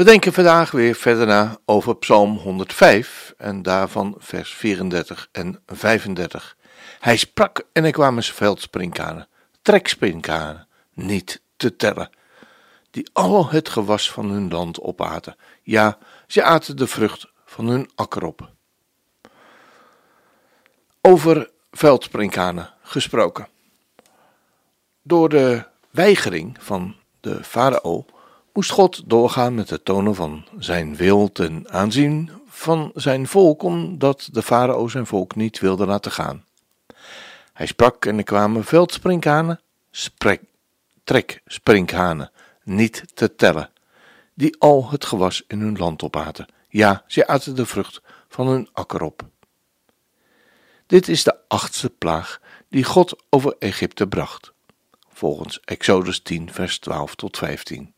We denken vandaag weer verder na over Psalm 105 en daarvan vers 34 en 35. Hij sprak en er kwamen veldsprinkhanen, treksprinkhanen, niet te tellen, die al het gewas van hun land opaten. Ja, ze aten de vrucht van hun akker op. Over veldsprinkhanen gesproken. Door de weigering van de farao moest God doorgaan met het tonen van zijn wil ten aanzien van zijn volk, omdat de farao zijn volk niet wilde laten gaan. Hij sprak en er kwamen veldsprinkhanen, sprek, treksprinkhanen, niet te tellen, die al het gewas in hun land opaten. Ja, zij aten de vrucht van hun akker op. Dit is de achtste plaag die God over Egypte bracht, volgens Exodus 10, vers 12 tot 15.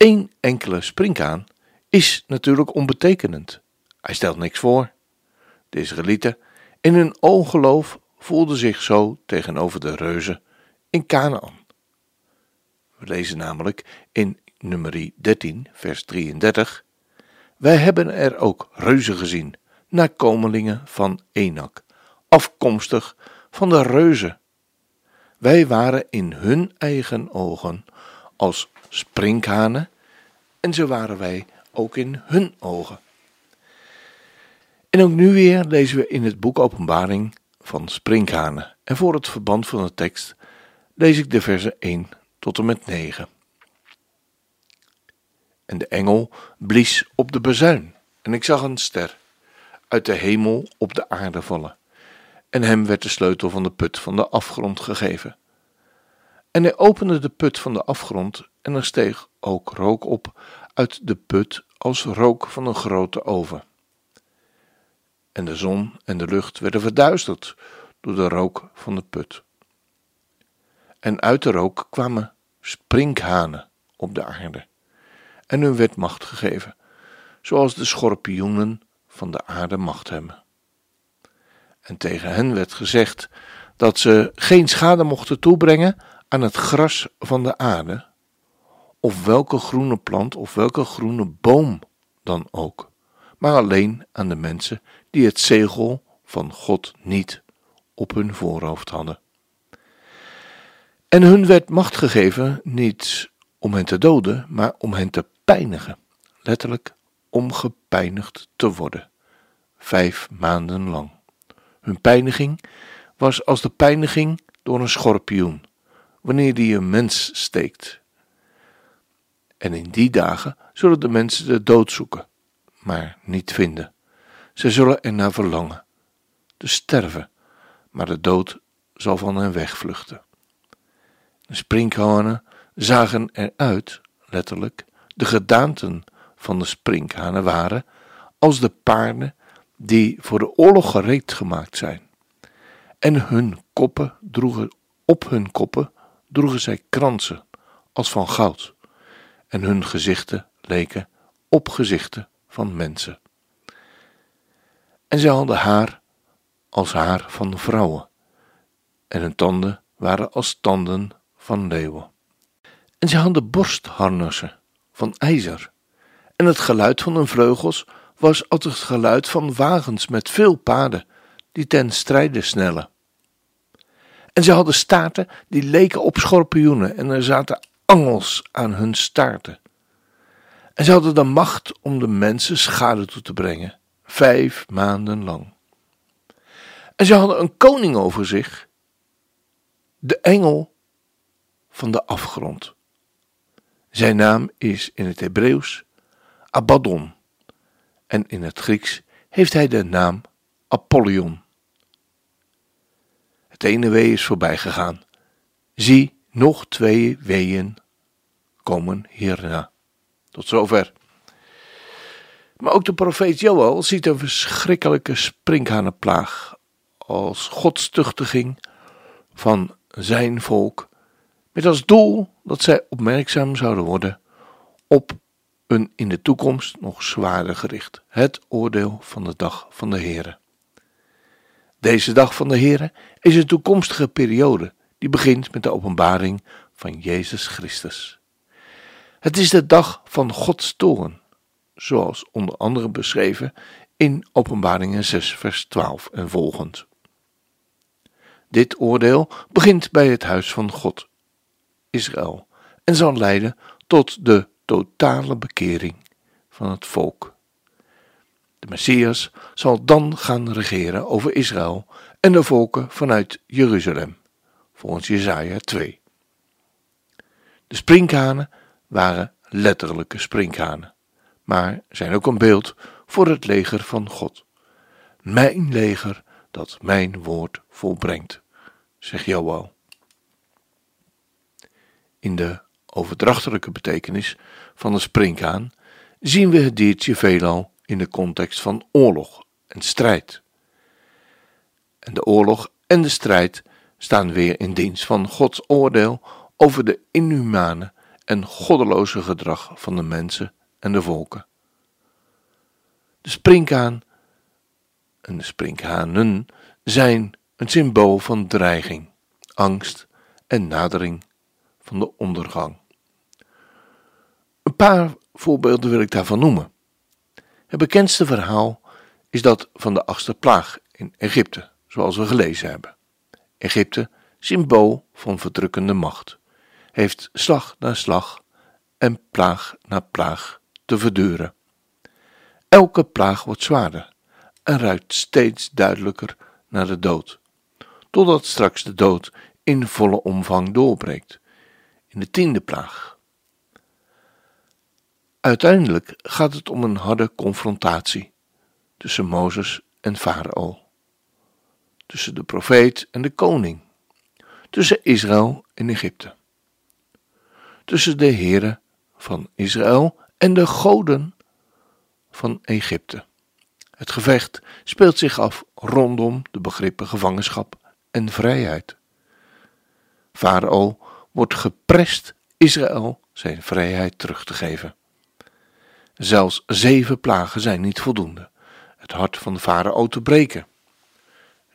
Eén enkele springkaan is natuurlijk onbetekenend. Hij stelt niks voor. De Israëlieten in hun ongeloof voelden zich zo tegenover de reuzen in Canaan. We lezen namelijk in nummer 13, vers 33. Wij hebben er ook reuzen gezien, nakomelingen van Enak, afkomstig van de reuzen. Wij waren in hun eigen ogen als sprinkhanen en zo waren wij ook in hun ogen. En ook nu weer lezen we in het boek Openbaring van sprinkhanen. En voor het verband van de tekst lees ik de versen 1 tot en met 9. En de engel blies op de bezuin, en ik zag een ster uit de hemel op de aarde vallen. En hem werd de sleutel van de put van de afgrond gegeven. En hij opende de put van de afgrond, en er steeg ook rook op uit de put als rook van een grote oven. En de zon en de lucht werden verduisterd door de rook van de put. En uit de rook kwamen sprinkhanen op de aarde, en hun werd macht gegeven, zoals de schorpioenen van de aarde macht hebben. En tegen hen werd gezegd dat ze geen schade mochten toebrengen aan het gras van de aarde, of welke groene plant of welke groene boom dan ook, maar alleen aan de mensen die het zegel van God niet op hun voorhoofd hadden. En hun werd macht gegeven niet om hen te doden, maar om hen te pijnigen, letterlijk om gepijnigd te worden, vijf maanden lang. Hun pijniging was als de pijniging door een schorpioen, wanneer die een mens steekt. En in die dagen zullen de mensen de dood zoeken, maar niet vinden. Ze zullen er naar verlangen, te sterven, maar de dood zal van hen wegvluchten. De sprinkhanen zagen eruit, letterlijk, de gedaanten van de sprinkhanen waren als de paarden die voor de oorlog gereed gemaakt zijn. En hun koppen droegen, op hun koppen droegen zij kransen als van goud, en hun gezichten leken op gezichten van mensen. En zij hadden haar als haar van vrouwen, en hun tanden waren als tanden van leeuwen. En zij hadden borstharnassen van ijzer, en het geluid van hun vleugels was als het geluid van wagens met veel paarden die ten strijde snellen. En ze hadden staarten die leken op schorpioenen en er zaten angels aan hun staarten. En ze hadden de macht om de mensen schade toe te brengen, vijf maanden lang. En ze hadden een koning over zich, de engel van de afgrond. Zijn naam is in het Hebreeuws Abaddon en in het Grieks heeft hij de naam Apollyon. Het ene wee is voorbij gegaan. Zie, nog twee weeën komen hierna. Tot zover. Maar ook de profeet Joel ziet een verschrikkelijke sprinkhanenplaag als godstuchtiging van zijn volk, met als doel dat zij opmerkzaam zouden worden op een in de toekomst nog zwaarder gericht, het oordeel van de dag van de Here. Deze dag van de Here is een toekomstige periode die begint met de openbaring van Jezus Christus. Het is de dag van Gods toorn, zoals onder andere beschreven in Openbaringen 6, vers 12 en volgend. Dit oordeel begint bij het huis van God, Israël, en zal leiden tot de totale bekering van het volk. De Messias zal dan gaan regeren over Israël en de volken vanuit Jeruzalem, volgens Jesaja 2. De sprinkhanen waren letterlijke sprinkhanen, maar zijn ook een beeld voor het leger van God. Mijn leger dat mijn woord volbrengt, zegt Joel. In de overdrachtelijke betekenis van de sprinkhaan zien we het diertje veelal in de context van oorlog en strijd. En de oorlog en de strijd staan weer in dienst van Gods oordeel over de inhumane en goddeloze gedrag van de mensen en de volken. De sprinkhaan en de sprinkhanen zijn een symbool van dreiging, angst en nadering van de ondergang. Een paar voorbeelden wil ik daarvan noemen. Het bekendste verhaal is dat van de achtste plaag in Egypte, zoals we gelezen hebben. Egypte, symbool van verdrukkende macht, heeft slag na slag en plaag na plaag te verduren. Elke plaag wordt zwaarder en ruikt steeds duidelijker naar de dood, totdat straks de dood in volle omvang doorbreekt, in de tiende plaag. Uiteindelijk gaat het om een harde confrontatie tussen Mozes en Farao, tussen de profeet en de koning, tussen Israël en Egypte, tussen de heren van Israël en de goden van Egypte. Het gevecht speelt zich af rondom de begrippen gevangenschap en vrijheid. Farao wordt geprest Israël zijn vrijheid terug te geven. Zelfs zeven plagen zijn niet voldoende het hart van de farao te breken.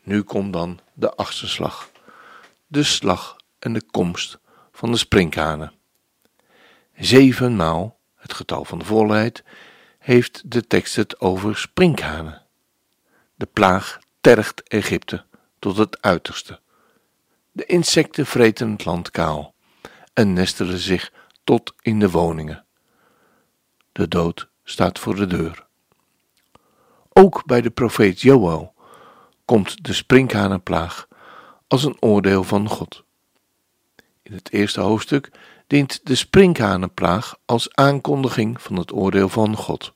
Nu komt dan de achtste slag, de slag en de komst van de sprinkhanen. Zevenmaal, het getal van de volheid, heeft de tekst het over sprinkhanen. De plaag tergt Egypte tot het uiterste. De insecten vreten het land kaal en nestelen zich tot in de woningen. De dood staat voor de deur. Ook bij de profeet Joel komt de sprinkhanenplaag als een oordeel van God. In het eerste hoofdstuk dient de sprinkhanenplaag als aankondiging van het oordeel van God.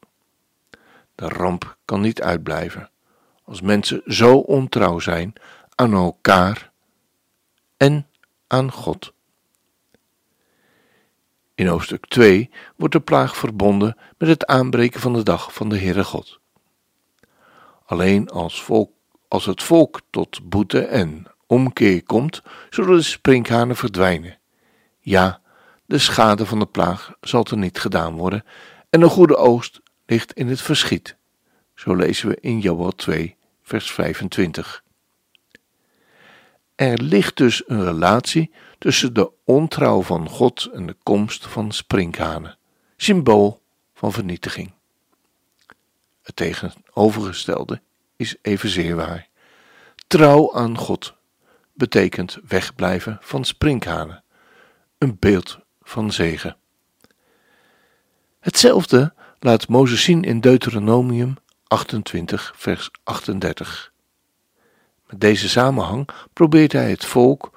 De ramp kan niet uitblijven als mensen zo ontrouw zijn aan elkaar en aan God. In hoofdstuk 2 wordt de plaag verbonden met het aanbreken van de dag van de Heere God. Alleen als, volk, als het volk tot boete en omkeer komt, zullen de sprinkhanen verdwijnen. Ja, de schade van de plaag zal er niet gedaan worden en een goede oogst ligt in het verschiet. Zo lezen we in Joel 2, vers 25. Er ligt dus een relatie tussen de ontrouw van God en de komst van sprinkhanen, symbool van vernietiging. Het tegenovergestelde is evenzeer waar. Trouw aan God betekent wegblijven van sprinkhanen, een beeld van zegen. Hetzelfde laat Mozes zien in Deuteronomium 28, vers 38. Met deze samenhang probeert hij het volk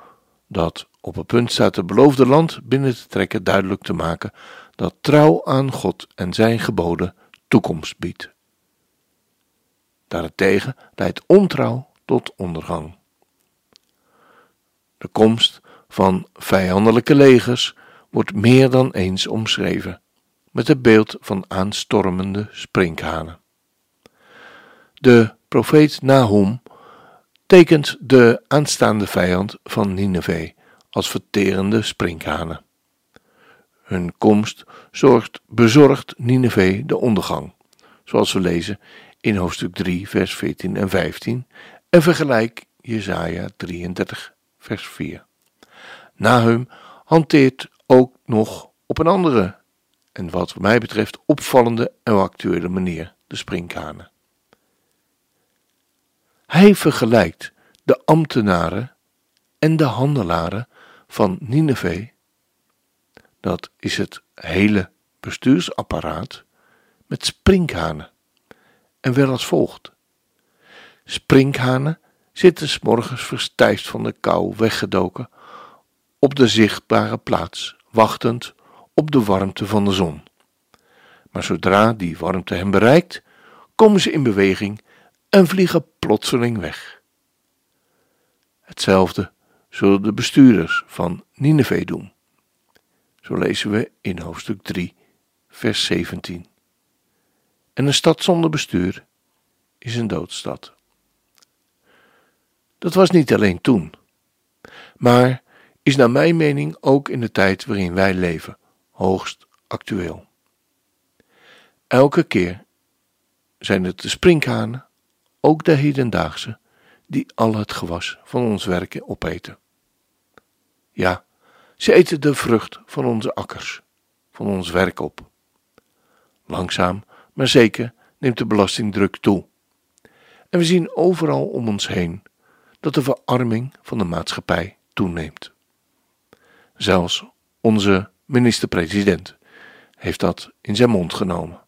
dat op het punt staat het beloofde land binnen te trekken duidelijk te maken dat trouw aan God en zijn geboden toekomst biedt. Daarentegen leidt ontrouw tot ondergang. De komst van vijandelijke legers wordt meer dan eens omschreven. met het beeld van aanstormende sprinkhanen. De profeet Nahum tekent de aanstaande vijand van Nineveh als verterende sprinkhanen. Hun komst zorgt bezorgd Nineveh de ondergang, zoals we lezen in hoofdstuk 3, vers 14 en 15 en vergelijk Jesaja 33, vers 4. Nahum hanteert ook nog op een andere en wat mij betreft opvallende en actuele manier de sprinkhanen. Hij vergelijkt de ambtenaren en de handelaren van Nineveh, dat is het hele bestuursapparaat, met sprinkhanen. En wel als volgt. Sprinkhanen zitten s morgens verstijfd van de kou weggedoken op de zichtbare plaats, wachtend op de warmte van de zon. Maar zodra die warmte hen bereikt, komen ze in beweging en vliegen plotseling weg. Hetzelfde zullen de bestuurders van Nineveh doen. Zo lezen we in hoofdstuk 3, vers 17. En een stad zonder bestuur is een doodstad. Dat was niet alleen toen, maar is naar mijn mening ook in de tijd waarin wij leven hoogst actueel. Elke keer zijn het de sprinkhanen, ook de hedendaagse, die al het gewas van ons werken opeten. Ja, ze eten de vrucht van onze akkers, van ons werk op. Langzaam, maar zeker neemt de belastingdruk toe. En we zien overal om ons heen dat de verarming van de maatschappij toeneemt. Zelfs onze minister-president heeft dat in zijn mond genomen.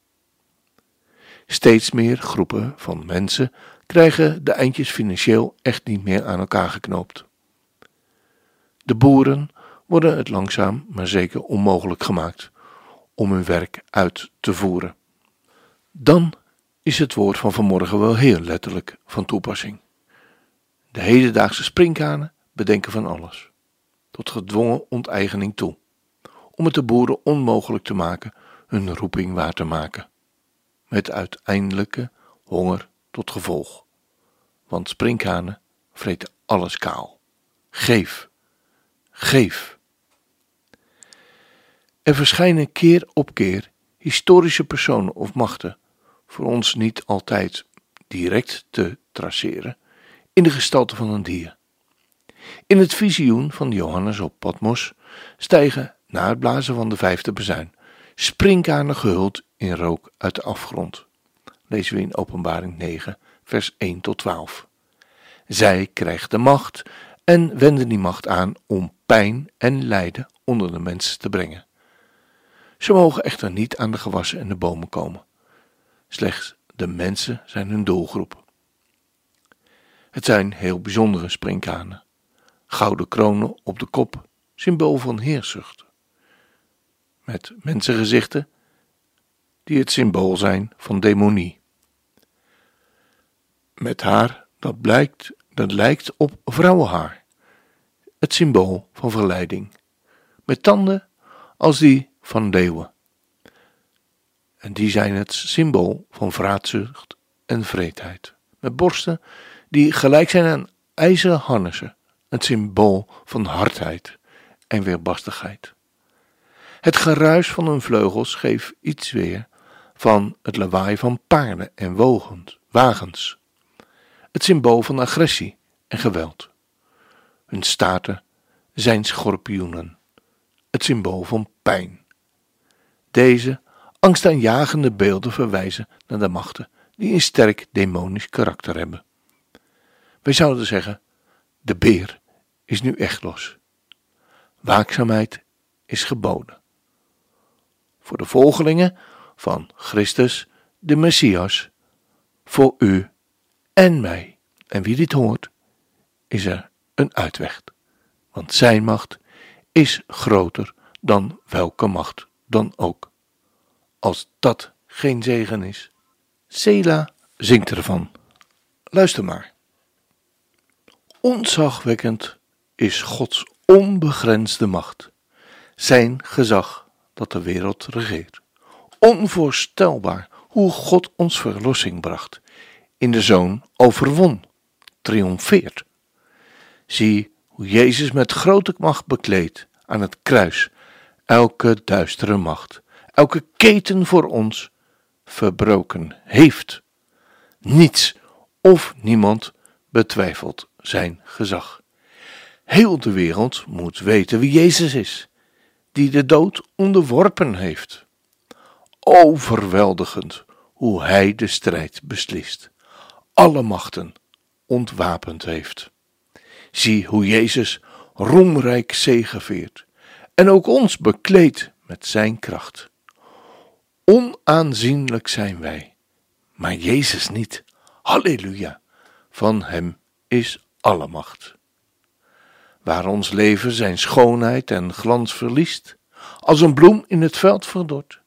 Steeds meer groepen van mensen krijgen de eindjes financieel echt niet meer aan elkaar geknoopt. De boeren worden het langzaam maar zeker onmogelijk gemaakt om hun werk uit te voeren. Dan is het woord van vanmorgen wel heel letterlijk van toepassing. De hedendaagse sprinkhanen bedenken van alles, tot gedwongen onteigening toe, om het de boeren onmogelijk te maken hun roeping waar te maken, met uiteindelijke honger tot gevolg. Want sprinkhanen vreten alles kaal. Geef, geef. Er verschijnen keer op keer historische personen of machten, voor ons niet altijd direct te traceren, in de gestalte van een dier. In het visioen van Johannes op Patmos stijgen, na het blazen van de vijfde bezuin, sprinkhanen gehuld in rook uit de afgrond. Lezen we in Openbaring 9, vers 1 tot 12. Zij krijgt de macht en wenden die macht aan om pijn en lijden onder de mensen te brengen. Ze mogen echter niet aan de gewassen en de bomen komen. Slechts de mensen zijn hun doelgroep. Het zijn heel bijzondere sprinkhanen. Gouden kronen op de kop, symbool van heersucht. Met mensengezichten die het symbool zijn van demonie. Met haar dat blijkt, dat lijkt op vrouwenhaar, het symbool van verleiding. Met tanden als die van leeuwen. En die zijn het symbool van vraatzucht en vreedheid. Met borsten die gelijk zijn aan ijzeren harnessen, het symbool van hardheid en weerbarstigheid. Het geruis van hun vleugels geeft iets weer van het lawaai van paarden en wagens, het symbool van agressie en geweld. Hun staarten zijn schorpioenen, het symbool van pijn. Deze angstaanjagende beelden verwijzen naar de machten die een sterk demonisch karakter hebben. Wij zouden zeggen: de beer is nu echt los. Waakzaamheid is geboden. Voor de volgelingen van Christus, de Messias, voor u en mij. En wie dit hoort, is er een uitweg. Want zijn macht is groter dan welke macht dan ook. Als dat geen zegen is. Sela zingt ervan. Luister maar. Ontzagwekkend is Gods onbegrensde macht, zijn gezag dat de wereld regeert. onvoorstelbaar hoe God ons verlossing bracht, in de Zoon overwon, triomfeert. Zie hoe Jezus met grote macht bekleed aan het kruis elke duistere macht, elke keten voor ons verbroken heeft. Niets of niemand betwijfelt zijn gezag. Heel de wereld moet weten wie Jezus is, die de dood onderworpen heeft. Overweldigend hoe hij de strijd beslist, alle machten ontwapend heeft. Zie hoe Jezus roemrijk zegeveert en ook ons bekleedt met zijn kracht. Onaanzienlijk zijn wij, maar Jezus niet. Halleluja, van Hem is alle macht. Waar ons leven zijn schoonheid en glans verliest, als een bloem in het veld verdort,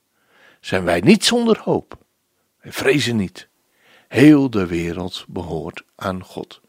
zijn wij niet zonder hoop. Wij vrezen niet. Heel de wereld behoort aan God.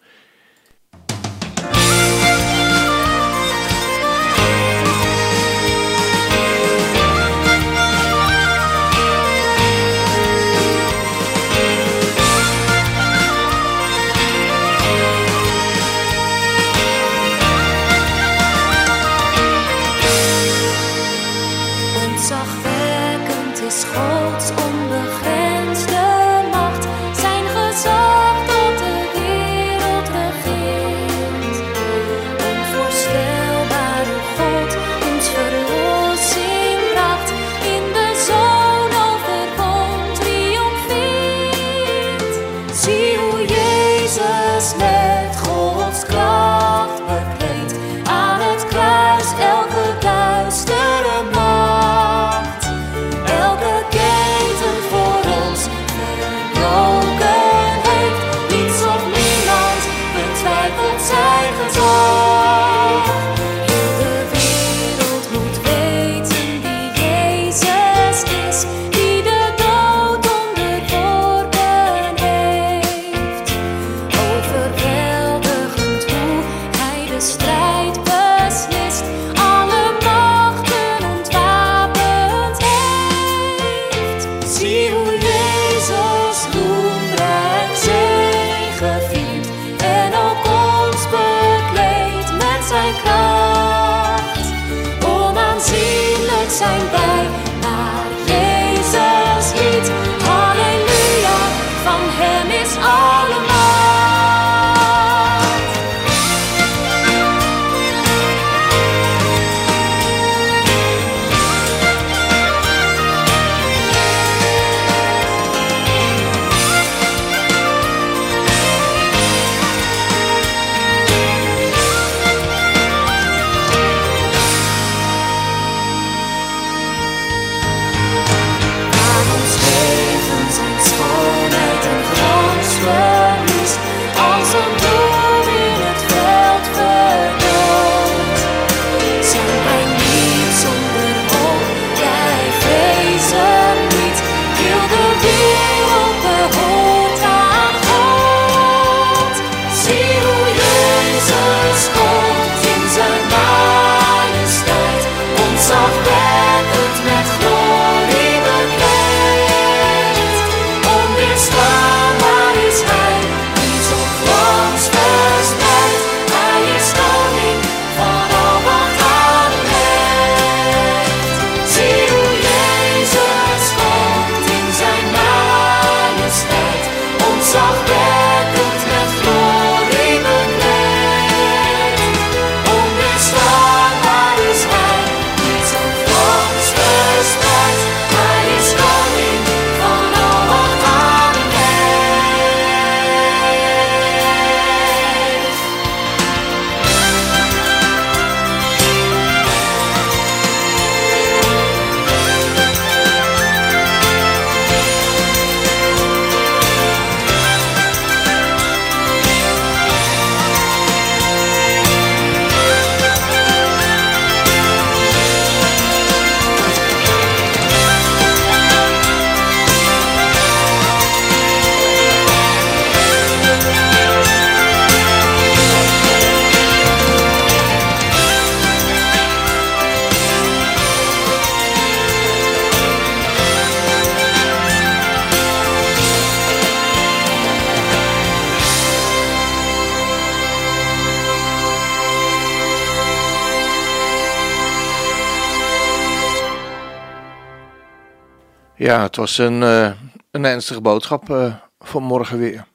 Ja, het was een, uh, een ernstige boodschap uh, voor morgen weer.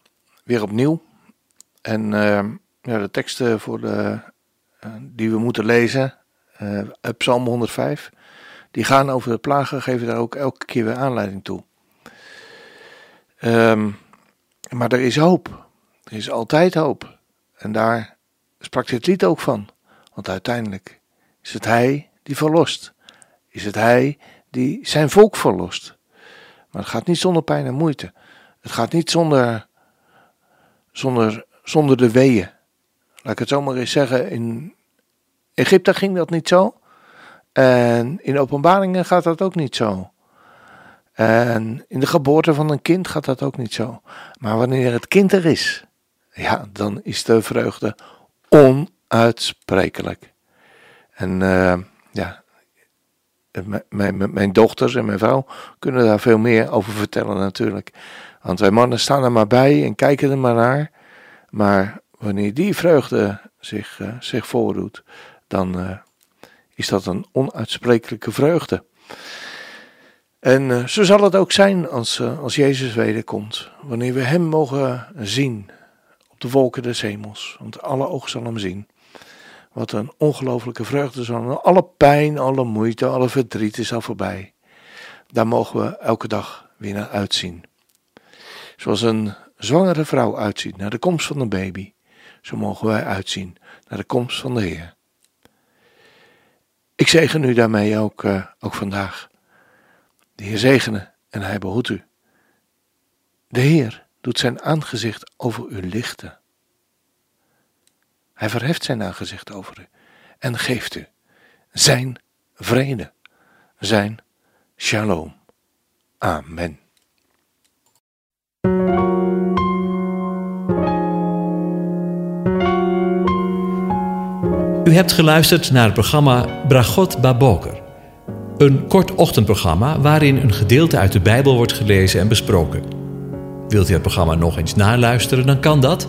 Weer opnieuw. En uh, ja, de teksten voor de, die we moeten lezen, Psalm 105, die gaan over de plagen, geven daar ook elke keer weer aanleiding toe. Um, maar er is hoop. Er is altijd hoop. En daar sprak dit lied ook van. Want uiteindelijk is het Hij die verlost. Is het Hij die zijn volk verlost. Maar het gaat niet zonder pijn en moeite. Het gaat niet zonder, zonder, zonder de weeën. Laat ik het zomaar eens zeggen. In Egypte ging dat niet zo. En in openbaringen gaat dat ook niet zo. En in de geboorte van een kind gaat dat ook niet zo. Maar wanneer het kind er is, ja, dan is de vreugde onuitsprekelijk. En uh, ja, mijn, mijn dochters en mijn vrouw kunnen daar veel meer over vertellen natuurlijk. Want wij mannen staan er maar bij en kijken er maar naar. Maar wanneer die vreugde zich, uh, zich voordoet, dan uh, is dat een onuitsprekelijke vreugde. En uh, zo zal het ook zijn als, als Jezus wederkomt. Wanneer we Hem mogen zien op de wolken des hemels. Want alle ogen zullen Hem zien. Wat een ongelofelijke vreugde zal. Alle pijn, alle moeite, alle verdriet is al voorbij. Daar mogen we elke dag weer naar uitzien. Zoals een zwangere vrouw uitziet naar de komst van een baby, zo mogen wij uitzien naar de komst van de Heer. Ik zegen u daarmee ook, uh, ook vandaag. De Heer zegene en hij behoedt u. De Heer doet zijn aangezicht over u lichten. Hij verheft zijn aangezicht over u en geeft u zijn vrede, zijn shalom. Amen. U hebt geluisterd naar het programma Bragot Baboker. Een kort ochtendprogramma waarin een gedeelte uit de Bijbel wordt gelezen en besproken. Wilt u het programma nog eens naluisteren, dan kan dat.